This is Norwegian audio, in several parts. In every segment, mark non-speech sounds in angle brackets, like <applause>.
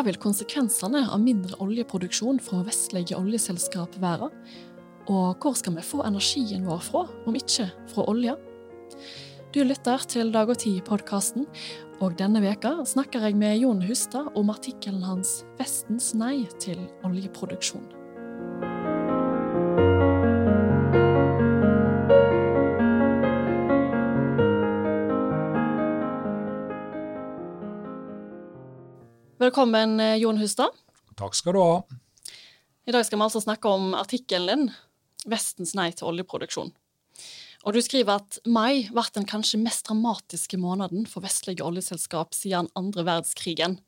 hva vil konsekvensene av mindre oljeproduksjon fra vestlige oljeselskap være? Og hvor skal vi få energien vår fra, om ikke fra olja? Du lytter til Dag og Tid-podkasten, og denne veka snakker jeg med Jon Hustad om artikkelen hans 'Vestens nei til oljeproduksjon'. Velkommen, eh, Jon Hustad. Takk skal du ha. I dag skal vi altså snakke om artikkelen din 'Vestens nei til oljeproduksjon'. Og Du skriver at mai ble den kanskje mest dramatiske måneden for vestlige oljeselskap siden andre verdenskrigen.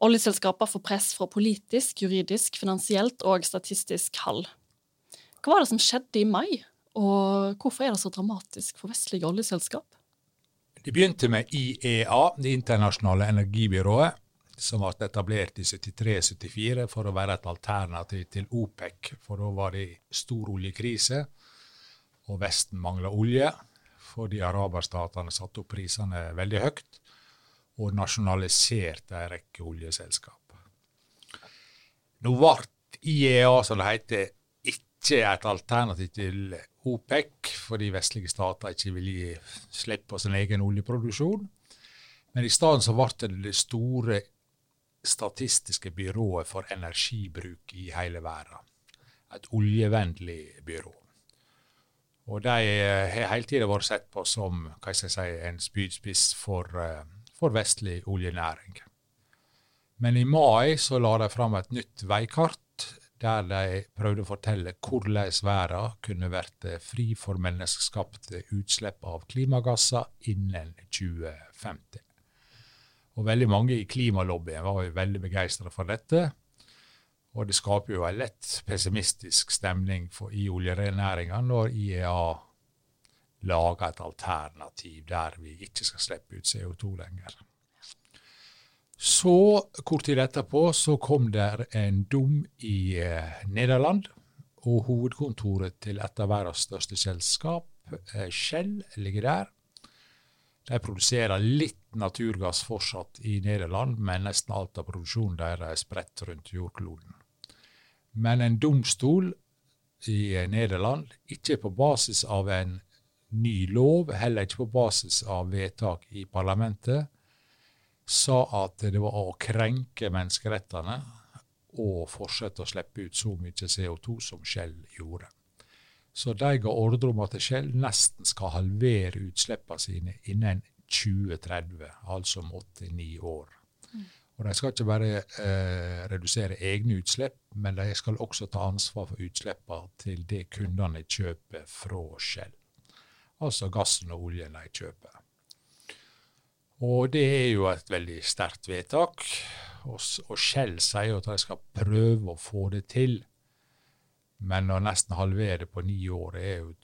Oljeselskaper får press fra politisk, juridisk, finansielt og statistisk hall. Hva var det som skjedde i mai, og hvorfor er det så dramatisk for vestlige oljeselskap? Det begynte med IEA, Det internasjonale energibyrået, som ble etablert i 73-74 for å være et alternativ til OPEC. For da var det stor oljekrise, og Vesten mangla olje fordi araberstatene satte opp prisene veldig høyt og nasjonaliserte en rekke oljeselskap. Nå ble IEA, som det heter, ikke et alternativ til OPEC, fordi vestlige stater ikke ville gi slipp på sin egen oljeproduksjon. Men i stedet så ble det store statistiske byrået for energibruk i hele verden. Et oljevennlig byrå. Og de eh, har hele tida vært sett på som hva skal jeg si, en spydspiss for, eh, for, vestlig oljenæring. Men i mai så la de fram et nytt veikart der de prøvde å fortelle hvordan verden kunne vært fri for menneskeskapte utslipp av klimagasser innen 2050. Og veldig mange i klimalobbyen var veldig begeistra for dette. Og det skaper jo en lett pessimistisk stemning for, i oljenæringa når IEA lager et alternativ der vi ikke skal slippe ut CO2 lenger. Så, kort tid etterpå, så kom det en dom i eh, Nederland. Og hovedkontoret til et av verdens største selskap, eh, Shell, ligger der. De produserer litt naturgass fortsatt i Nederland, men nesten alt av produksjonen deres er spredt rundt jordkloden. Men en domstol i Nederland, ikke på basis av en ny lov, heller ikke på basis av vedtak i parlamentet, sa at det var å krenke menneskerettene å fortsette å slippe ut så mye CO2 som Shell gjorde. Så de ga ordre om at Shell nesten skal halvere utslippene sine innen 2030, altså om åtte-ni år. Og De skal ikke bare eh, redusere egne utslipp, men de skal også ta ansvar for utslippene til det kundene kjøper fra Shell. Altså gassen og oljen de kjøper. Og det er jo et veldig sterkt vedtak. Og, og Shell sier at de skal prøve å få det til. Men å nesten halvere på ni år er jo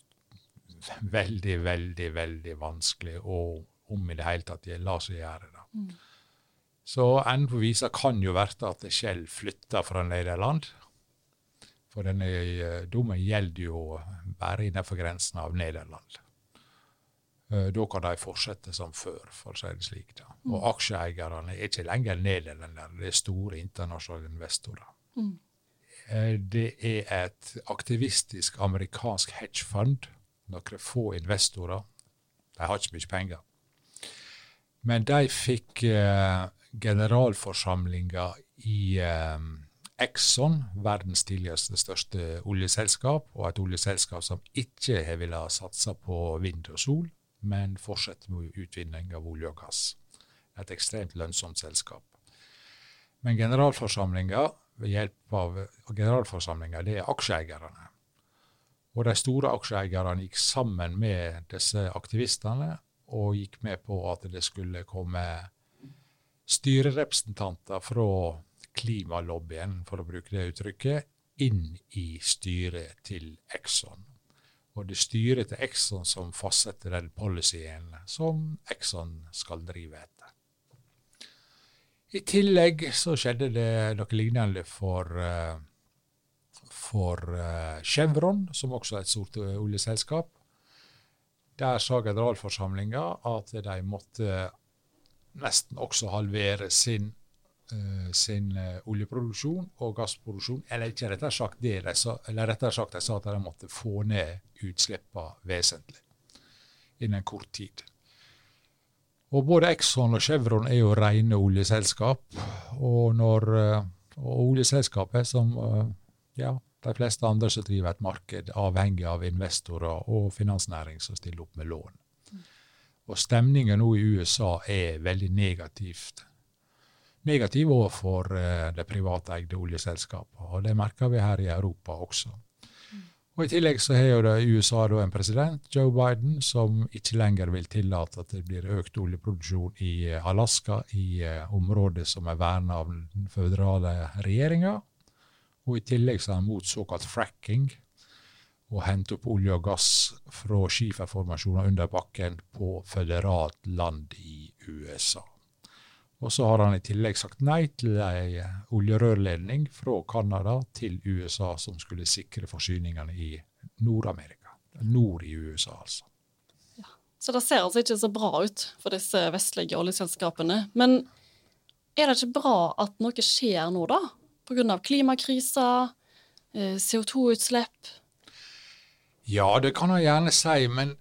veldig, veldig, veldig vanskelig, og om i det hele tatt de lar seg gjøre. da. Mm. Så enden på visa kan jo være at Shell flytter fra Nederland. For denne uh, dommen gjelder jo bare innenfor grensen av Nederland. Uh, da kan de fortsette som før, for å si det slik. da. Mm. Og aksjeeierne er ikke lenger nederlendere, det er store internasjonale investorer. Mm. Eh, det er et aktivistisk amerikansk hedgefund. Noen få investorer. De har ikke mye penger. Men de fikk eh, generalforsamlinga i eh, Exxon, verdens tidligste største oljeselskap, og et oljeselskap som ikke har villet satse på vind og sol, men fortsette med utvinning av olje og gass. Et ekstremt lønnsomt selskap. Men generalforsamlinga ved hjelp av generalforsamlinga, det er aksjeeierne. Og de store aksjeeierne gikk sammen med disse aktivistene og gikk med på at det skulle komme styrerepresentanter fra klimalobbyen, for å bruke det uttrykket, inn i styret til Exxon. Og det er styret til Exxon som fastsetter den policyen som Exxon skal drive etter. I tillegg så skjedde det noe lignende for, uh, for uh, Chevron, som også er et stort uh, oljeselskap. Der sa generalforsamlinga at de måtte nesten også halvere sin uh, sin eh, oljeproduksjon og gassproduksjon. Eller ikke rettere sagt det, de sa, eller rettere sagt de sa at de måtte få ned utslippene vesentlig innen kort tid. Og både Exxon og Chevron er jo rene oljeselskap. Og når og oljeselskapet, som ja, de fleste andre som driver et marked, avhengig av investorer og finansnæring som stiller opp med lån. Og stemningen nå i USA er veldig negativt. Negativ overfor uh, det privateide oljeselskapet, og det merker vi her i Europa også. Og I tillegg så har jo det USA da en president, Joe Biden, som ikke lenger vil tillate at det blir økt oljeproduksjon i eh, Alaska, i uh, området som er verna av den føderale regjeringa. Og i tillegg så er han mot såkalt fracking, å hente opp olje og gass fra skiferformasjoner under bakken på føderalt land i USA. Og så har han i tillegg sagt nei til ei oljerørledning fra Canada til USA som skulle sikre forsyningene i Nord-Amerika. Nord i USA, altså. Ja. Så det ser altså ikke så bra ut for disse vestlige oljeselskapene. Men er det ikke bra at noe skjer nå, da? Pga. klimakrisa, eh, CO2-utslipp? Ja, det kan jeg gjerne si, men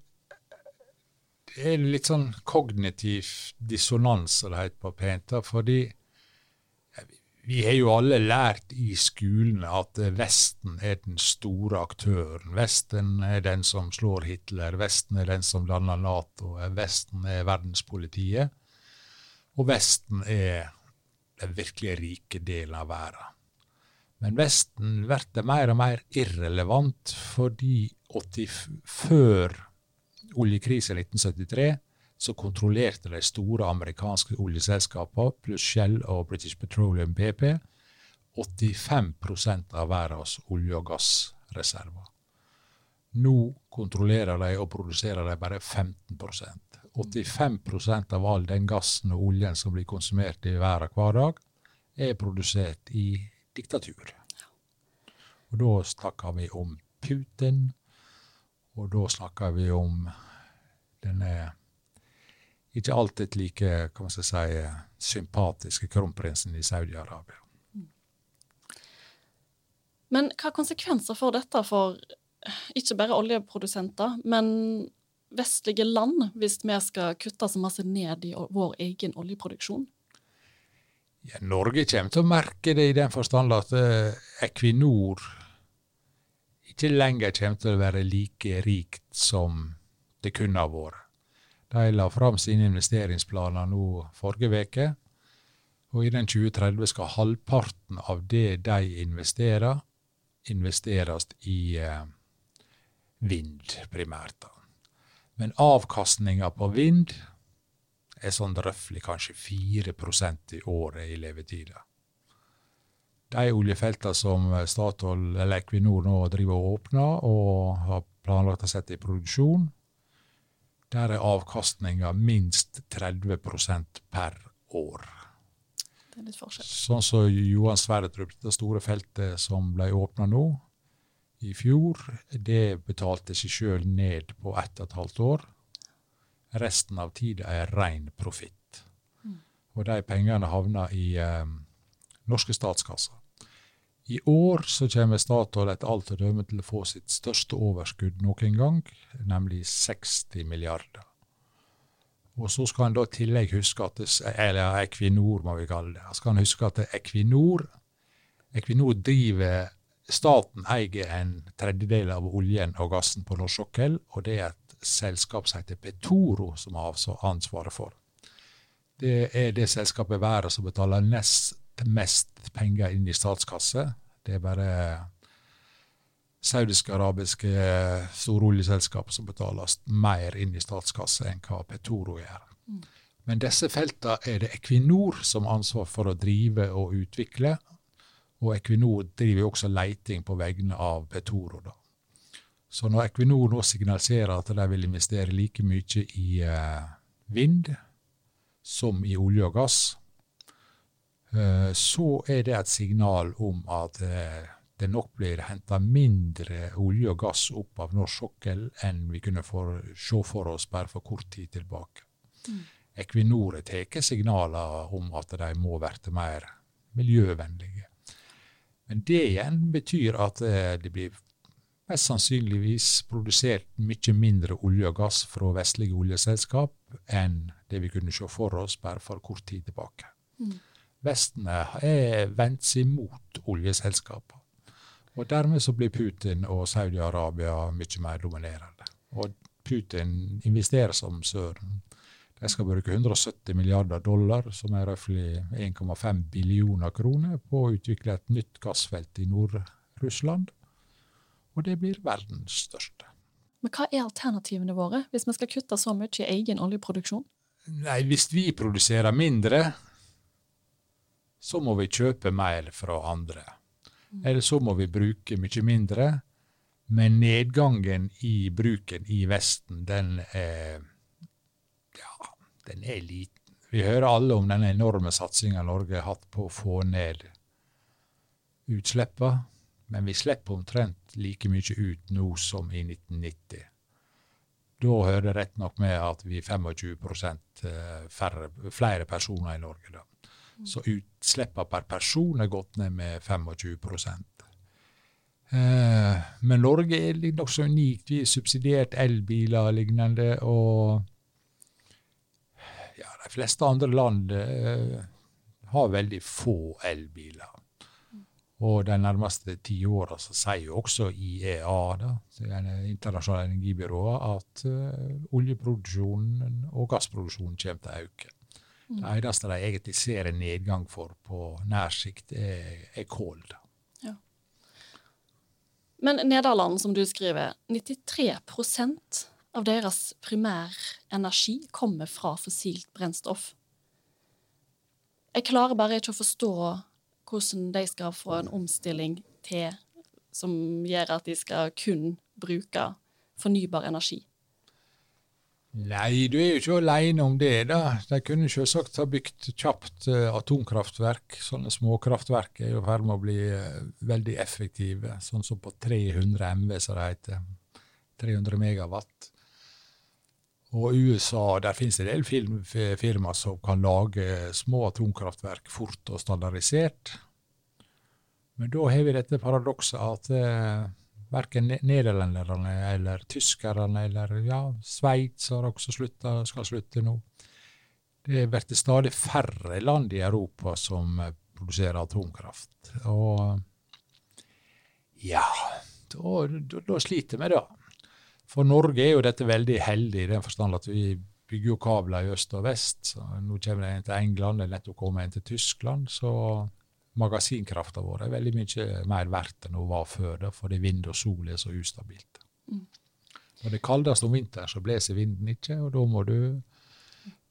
det er litt sånn kognitiv dissonans, som det heter på pent. Fordi vi har jo alle lært i skolene at Vesten er den store aktøren. Vesten er den som slår Hitler, Vesten er den som danner Nato, Vesten er verdenspolitiet. Og Vesten er den virkelig rike delen av verden. Men Vesten blir mer og mer irrelevant fordi 80, før oljekrisen i 1973 så kontrollerte de store amerikanske oljeselskapene pluss Shell og British Petroleum BP 85% av verdens olje- og gassreserver. Nå kontrollerer de og produserer de bare 15 85% av all den gassen og oljen som blir konsumert i verden hver dag, er produsert i diktatur. Og da snakker vi om Putin, og da snakker vi om denne ikke alltid like kan man si, sympatiske kronprinsen i Saudi-Arabia. Men hva konsekvenser får dette for ikke bare oljeprodusenter, men vestlige land, hvis vi skal kutte så masse ned i vår egen oljeproduksjon? Ja, Norge kommer til å merke det i den forstand at eh, Equinor ikke lenger kommer til å være like rikt som det kunne ha vært. De la fram sine investeringsplaner nå forrige uke, og i den 2030 skal halvparten av det de investerer, investeres i eh, vind, primært. Men avkastninga på vind er sånn røftlig kanskje 4% i året i levetida de oljefeltene som Statoil eller Equinor nå driver og åpner og har planlagt å sette i produksjon, der er avkastninga minst 30% per år. Det er litt forskjell. Sånn som Johan Sverdrup, det store feltet som ble åpna nå i fjor, det betalte seg sjøl ned på ett og et halvt år. Resten av tida er ren profitt. Mm. Og de pengene havner i eh, norske statskasser. I år så kommer Statoil etter alt å dømme til å få sitt største overskudd noen gang, nemlig 60 milliarder. Og så skal en da i tillegg huske at det, eller Equinor, må vi kalle det. Skal en huske at Equinor Equinor driver Staten eier en tredjedel av oljen og gassen på norsk sokkel, og det er et selskap som heter Petoro, som har ansvaret for. Det er det selskapet i verden som betaler nest mest penger inn i statskasse. Det er bare saudisk-arabiske storoljeselskap som betaler mer inn i statskasse enn hva Petoro gjør. Men disse feltene er det Equinor som har ansvar for å drive og utvikle. Og Equinor driver også leiting på vegne av Petoro. Da. Så når Equinor nå signaliserer at de vil investere like mye i uh, vind som i olje og gass, Eh, så er det et signal om at eh, det nok blir henta mindre olje og gass opp av norsk sokkel enn vi kunne for, se for oss bare for kort tid tilbake. Mm. Equinor tar signaler om at de må bli mer miljøvennlige. Men det igjen betyr at eh, det blir mest sannsynligvis produsert mye mindre olje og gass fra vestlige oljeselskap enn det vi kunne se for oss bare for kort tid tilbake. Mm. Vesten har vendt seg mot oljeselskapene. Og dermed så blir Putin og Saudi-Arabia mye mer dominerende. Og Putin investerer som søren. De skal bruke 170 milliarder dollar, som er røftlig 1,5 billioner kroner, på å utvikle et nytt gassfelt i Nord-Russland. Og det blir verdens største. Men hva er alternativene våre, hvis vi skal kutte så mye i egen oljeproduksjon? Nei, Hvis vi produserer mindre, så må vi kjøpe mer fra andre. Eller så må vi bruke mye mindre. Men nedgangen i bruken i Vesten, den er Ja, den er liten. Vi hører alle om den enorme satsinga Norge har hatt på å få ned utslippene. Men vi slipper omtrent like mye ut nå som i 1990. Da hører det rett nok med at vi er 25 eh, færre, flere personer i Norge. da. Så utslippene per person er gått ned med 25 eh, Men Norge er nokså unikt. Vi har subsidiert elbiler og lignende. Og ja, de fleste andre land eh, har veldig få elbiler. Og de nærmeste ti åra sier jo også IEA, da, det internasjonale energibyrået, at uh, oljeproduksjonen og gassproduksjonen kommer til å øke. Mm. Det eneste de egentlig ser en nedgang for på nær sikt, er, er kål. Ja. Men Nederland, som du skriver, 93% av deres primærenergi kommer fra fossilt brennstoff. Jeg klarer bare ikke å forstå hvordan de skal få en omstilling til som gjør at de skal kun bruke fornybar energi. Nei, du er jo ikke alene om det. da. De kunne selvsagt ha bygd kjapt uh, atomkraftverk. Sånne småkraftverk er jo i ferd med å bli uh, veldig effektive, sånn som på 300 MV, som det heter. 300 megawatt. Og i USA der finnes det en del firma som kan lage små atomkraftverk fort og standardisert. Men da har vi dette paradokset at eh, verken nederlenderne eller tyskerne eller ja, Sveits har også slutta, skal slutte nå. Det blir stadig færre land i Europa som eh, produserer atomkraft. Og ja, da, da, da sliter vi, da. For Norge er jo dette veldig heldig i den forstand at vi bygger jo kabler i øst og vest. så Nå kommer det en til England, det er nettopp kommet en til Tyskland. så magasinkrafta vår er veldig mye mer verdt enn hun var før, da, fordi vind og sol er så ustabilt. Mm. Når det er kaldest om vinteren, så blåser vinden ikke, og da må du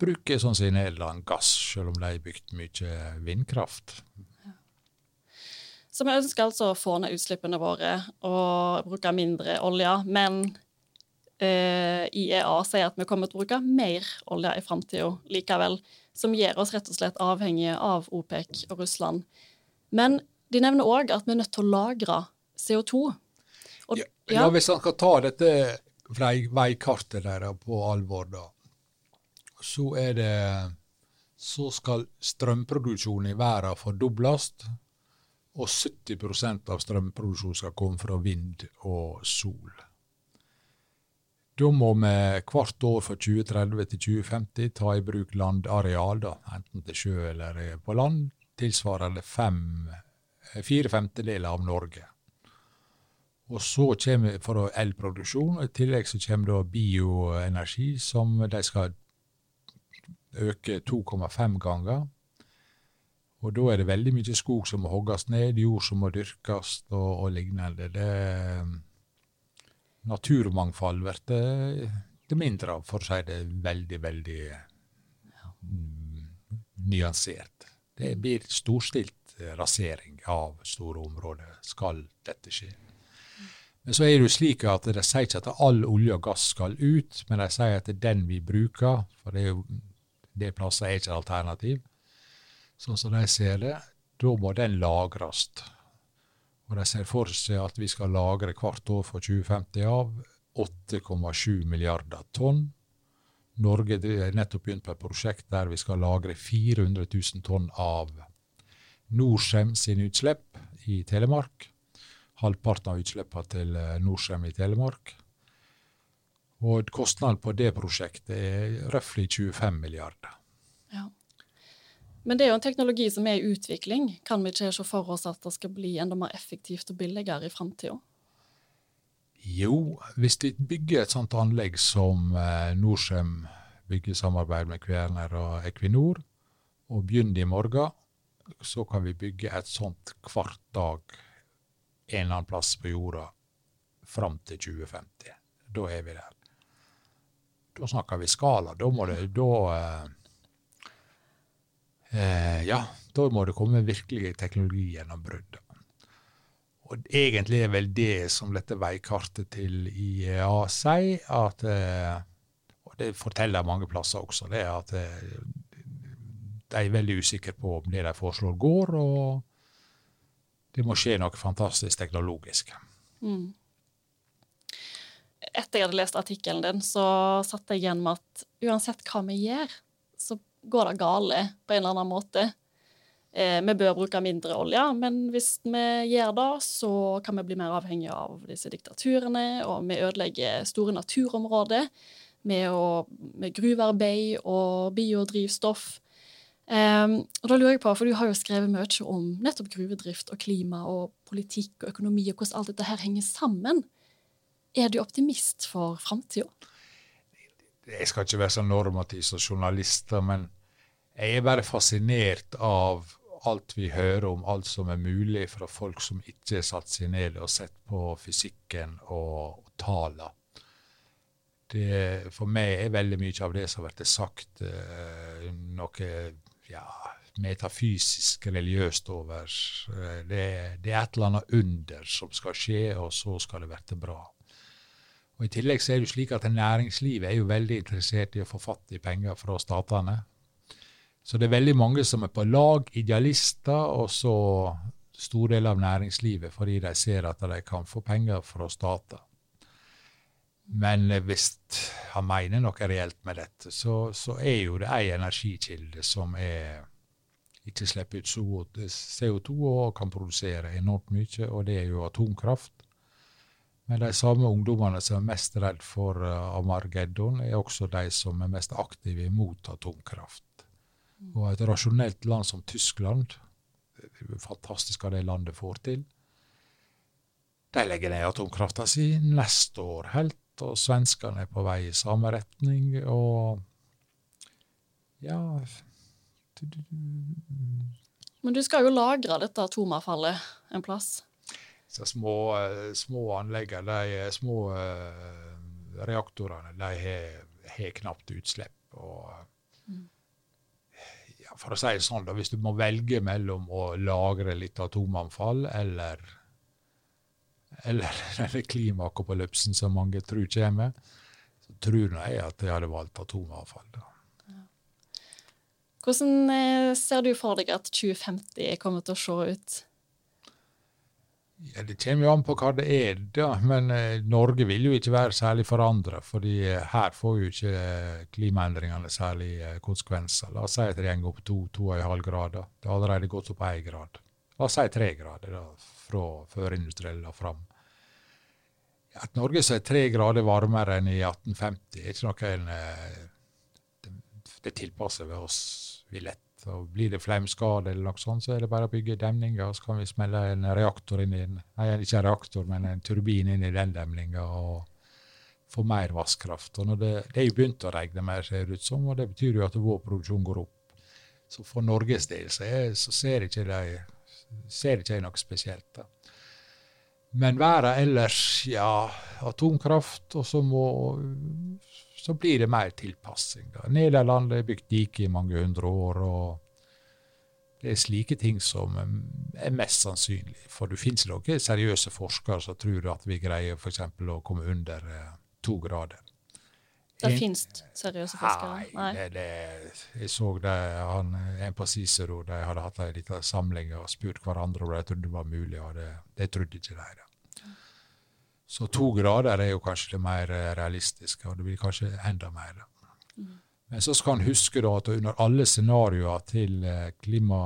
bruke sånn som i Nederland, gass, selv om de har bygd mye vindkraft. Så vi ønsker altså å få ned utslippene våre og bruke mindre olje, men eh, IEA sier at vi kommer til å bruke mer olje i framtida likevel, som gjør oss rett og slett avhengige av OPEC og Russland. Men de nevner òg at vi er nødt til å lagre CO2. Og, ja, ja. Hvis man skal ta dette veikartet deres på alvor, da, så er det så skal strømproduksjonen i verden fordobles, og 70% av strømproduksjonen skal komme fra vind og sol. Da må vi hvert år fra 2030 til 2050 ta i bruk landareal, da, enten til sjø eller på land, tilsvarende fem, fire femtedeler av Norge. Og så kommer for elproduksjon, og i tillegg så kommer da bioenergi, som de skal øke 2,5 ganger. Og da er det veldig mye skog som må hogges ned, jord som må dyrkes og, og lignende. Det, naturmangfold blir det, mindre av, for å si det veldig, veldig mm, nyansert. Det blir storstilt eh, rasering av store områder, skal dette skje. Men så er det jo slik at de sier ikke at all olje og gass skal ut, men de sier at det er den vi bruker, for det, er jo, det plasser er ikke alternativ. Sånn som de ser det, da må den lagres. Og de ser for seg at vi skal lagre hvert år for 2050 av 8,7 milliarder tonn. Norge har nettopp begynt på et prosjekt der vi skal lagre 400 000 tonn av Norcem sine utslipp i Telemark. Halvparten av utslippene til eh, Norcem i Telemark. Og kostnaden på det prosjektet er røftlig 25 milliarder. Men det er jo en teknologi som er i utvikling. Kan vi ikke se for oss at det skal bli enda mer effektivt og billigere i framtida? Jo, hvis vi bygger et sånt anlegg som eh, Norcem bygger i samarbeid med Kværner og Equinor, og begynner i morgen, så kan vi bygge et sånt hver dag en eller annen plass på jorda fram til 2050. Da er vi der. Da snakker vi skala. Da må det da eh, Ja, da må det komme virkelig teknologigjennombrudd. Og egentlig er vel det som dette veikartet til IEA sier, at eh, Og det forteller mange plasser også, det er at eh, de er veldig usikre på om det de foreslår, går. og det må skje noe fantastisk teknologisk. Mm. Etter jeg hadde lest artikkelen din, så satt jeg igjen med at uansett hva vi gjør, så går det gale på en eller annen måte. Eh, vi bør bruke mindre olje, men hvis vi gjør det, så kan vi bli mer avhengig av disse diktaturene, og vi ødelegger store naturområder med, å, med gruvearbeid og biodrivstoff. Um, og da lurer jeg på, for Du har jo skrevet mye om nettopp gruvedrift og klima og politikk og økonomi og hvordan alt dette her henger sammen. Er du optimist for framtida? Jeg skal ikke være så normativ som journalister, men jeg er bare fascinert av alt vi hører om alt som er mulig fra folk som ikke har satt seg ned og sett på fysikken og, og tallene. For meg er veldig mye av det som blitt sagt, uh, noe ja, metafysisk, religiøst over. Det, det, er et eller annet under som skal skje, og så skal det bli bra. Og I tillegg så er det jo slik at næringslivet er jo veldig interessert i å få fatt i penger fra statene. Så det er veldig mange som er på lag, idealister, og så stor del av næringslivet fordi de ser at de kan få penger fra stater. Men hvis han mener noe reelt med dette, så, så er jo det ei energikilde som er, ikke slipper ut CO2 og kan produsere enormt mye, og det er jo atomkraft. Men de samme ungdommene som er mest redd for uh, Amargeddon, er også de som er mest aktive mot atomkraft. Og et rasjonelt land som Tyskland, det er fantastisk hva det landet får til, de legger ned atomkrafta si neste år, helt og svenskene er på vei i samme retning, og ja Men du skal jo lagre dette atomavfallet en plass? Så små, små anlegg, de små uh, reaktorene, de har, knapt utslipp. og ja, For å si det sånn, da, hvis du må velge mellom å lagre litt atomavfall eller eller <laughs> denne klimaapokalypsen som mange tror kommer, så tror jeg at jeg hadde valgt atomavfall. da. Hvordan eh, ser du for deg at 2050 kommer til å se ut? Ja, Det kommer jo an på hva det er, da. Men eh, Norge vil jo ikke være særlig forandra. fordi eh, her får jo ikke eh, klimaendringene særlig eh, konsekvenser. La oss si at det går opp to, to og en halv grader. Det har allerede gått opp én grad. La oss si tre grader da, fra førindustriell og fram. At Norge er tre grader varmere enn i 1850, er ikke noe en eh, det, det tilpasser vi oss vi lett. Og Blir det flaumskade, eller noe sånt, så er det bare å bygge demninger, så kan vi smelle en reaktor inn i en, nei, ikke en reaktor, men en turbin inn i den demninga og få mer vannkraft. Og det, det, er jo begynt å regne mer, ser det ut som, og det betyr jo at vår produksjon går opp. Så for Norges del så, er, så ser ikke de ser ikke jeg noe spesielt. da. Men verden ellers, ja, atomkraft, og så må så blir det mer tilpassing. da. Nederland har bygd dike i mange hundre år, og det er slike ting som er mest sannsynlig. For det finnes noen seriøse forskere som tror at vi greier f.eks. å komme under eh, to grader. Det finnes seriøse forskere? Nei. Det, det, jeg så det, han, en på Cicero de hadde hatt en liten samling og spurt hverandre om de trodde det var mulig, og det, det trodde ikke de. Da. Så to grader er jo kanskje det mer realistiske, og det blir kanskje enda mer. Mm. Men så skal en huske da at under alle scenarioer til eh, klima,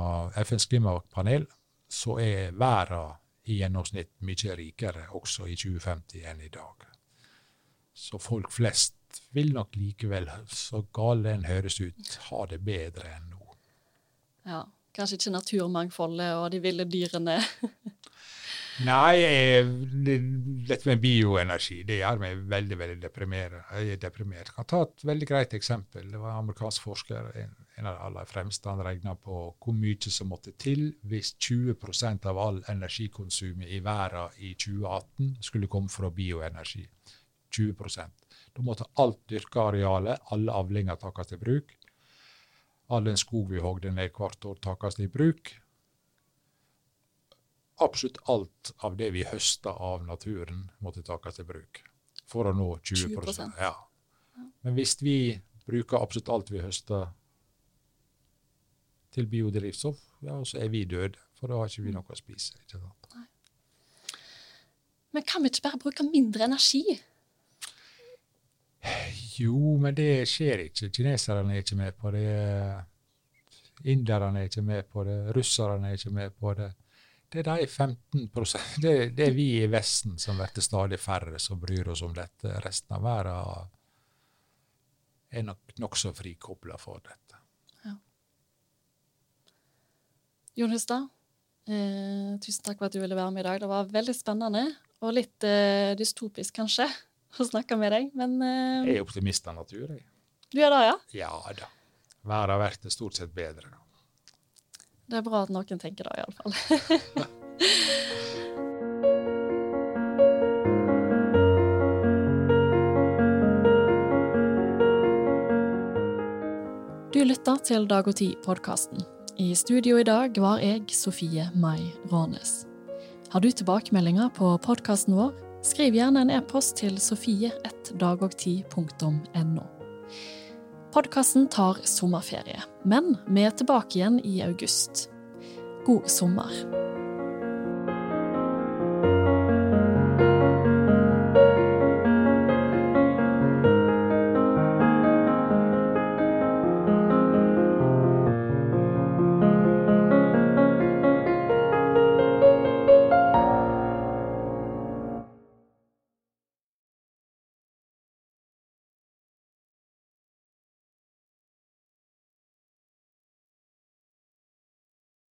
FNs klimapanel, så er verden i gjennomsnitt mye rikere også i 2050 enn i dag. Så folk flest vil nok likevel, så gal den høres ut, ha det bedre enn nå. Ja, Kanskje ikke naturmangfoldet og de ville dyrene. <laughs> Nei, dette med bioenergi det gjør meg veldig veldig deprimert. Jeg er deprimert. Jeg kan ta et veldig greit eksempel. Det var en amerikansk forsker, en, en av de aller fremste. Han regna på hvor mye som måtte til hvis 20% av all energikonsumet i verden i 2018 skulle komme fra bioenergi. 20 Da måtte alt dyrka arealet, alle avlinger, takes i bruk. All den skog vi hogde ned hvert år, takes i bruk absolutt alt av det vi høster av naturen, måtte tas i bruk for å nå 20, 20%. Ja. Men hvis vi bruker absolutt alt vi høster til biodrivstoff, ja, så er vi døde. For da har ikke vi noe å spise. ikke sant? Nei. Men kan vi ikke bare bruke mindre energi? Jo, men det skjer ikke. Kineserne er ikke med på det. Inderne er ikke med på det. Russerne er ikke med på det det er de 15 det, det er vi i Vesten som blir stadig færre som bryr oss om dette. Resten av verden er nok nokså frikobla for dette. Ja. Jon Hustad, eh, tusen takk for at du ville være med i dag. Det var veldig spennende, og litt eh, dystopisk kanskje, <laughs> å snakke med deg, men eh, Jeg er optimist av natur, jeg. Du er det, ja? Ja da. Verden blir stort sett bedre. Det er bra at noen tenker det, iallfall. <laughs> du lytter til Dag og Tid-podkasten. I studio i dag var jeg, Sofie Mai Rånes. Har du tilbakemeldinger på podkasten vår, skriv gjerne en e-post til sofie1dagogtid.no. Podkasten tar sommerferie, men vi er tilbake igjen i august. God sommer.